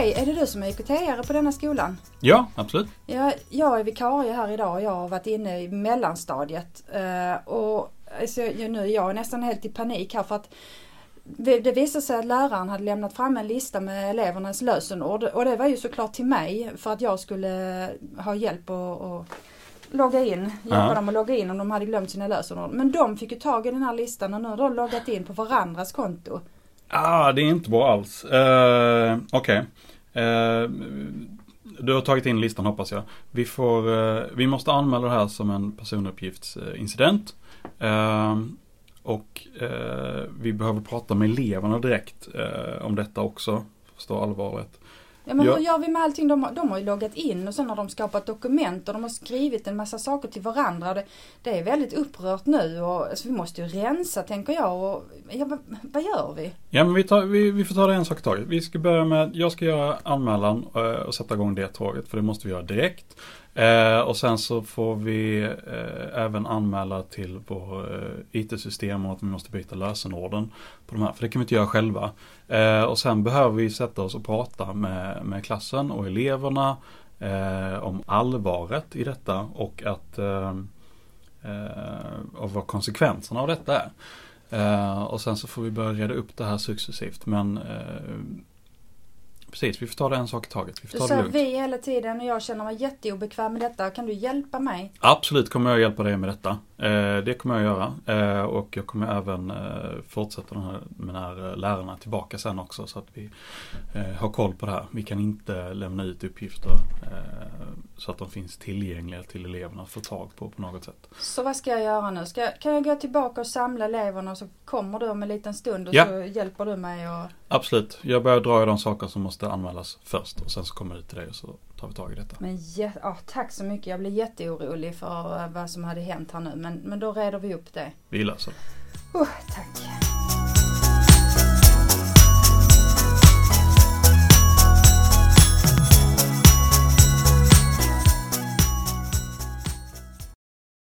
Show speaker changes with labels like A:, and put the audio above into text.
A: Hej, är det du som är IKT-are på denna skolan?
B: Ja, absolut.
A: Ja, jag är vikarie här idag och jag har varit inne i mellanstadiet. Eh, och alltså, nu är jag nästan helt i panik här för att det visade sig att läraren hade lämnat fram en lista med elevernas lösenord och det var ju såklart till mig för att jag skulle ha hjälp att, att logga in, hjälpa
B: Ja.
A: dem att logga in om de hade glömt sina lösenord. Men de fick ju tag i den här listan och nu har de loggat in på varandras konto.
B: Ah, det är inte bra alls. Uh, Okej. Eh, du har tagit in listan hoppas jag. Vi, får, uh, vi måste anmäla det här som en personuppgiftsincident. Uh, och vi behöver prata med eleverna direkt om detta också. Förstå allvaret.
A: Ja men
B: Ja.
A: hur gör vi med allting? De, har- de har ju loggat in och sen har de skapat dokument och de har skrivit en massa saker till varandra. Det, det är väldigt upprört nu och alltså, vi måste ju rensa tänker jag. Och, ja, vad, vad gör vi?
B: Ja men vi, tar, vi, vi får ta det en sak i taget. Vi ska börja med, jag ska göra anmälan eh, och sätta igång det tåget för det måste vi göra direkt. Eh, och sen så får vi eh, även anmäla till vår eh, IT-system och att vi måste byta lösenorden på de här. För det kan vi inte göra själva. Eh, och sen behöver vi sätta oss och prata med, med klassen och eleverna eh, om allvaret i detta och att eh, eh, och vad konsekvenserna av detta är. Eh, och sen så får vi börja reda upp det här successivt. Men eh, precis, vi får ta det en sak i taget. Vi får
A: Du säger vi hela tiden och jag känner mig jätteobekväm med detta. Kan du hjälpa mig?
B: Absolut kommer jag hjälpa dig med detta. Eh, det kommer jag göra. Eh, och jag kommer även eh, fortsätta den här, med den här lärarna tillbaka sen också. Så att vi har koll på det här. Vi kan inte lämna ut uppgifter så att de finns tillgängliga till eleverna att få tag på på något sätt.
A: Så vad ska jag göra nu? Ska, kan jag gå tillbaka och samla eleverna och så kommer du om en liten stund och
B: Ja.
A: så hjälper du mig och...
B: Absolut. Jag börjar dra i de saker som måste anmälas först och sen så kommer det till dig och så tar vi tag i detta.
A: Men ja, tack så mycket. Jag blir jätteorolig för vad som hade hänt här nu. Men, men då reder vi upp det.
B: Vi löser det.
A: Oh, tack.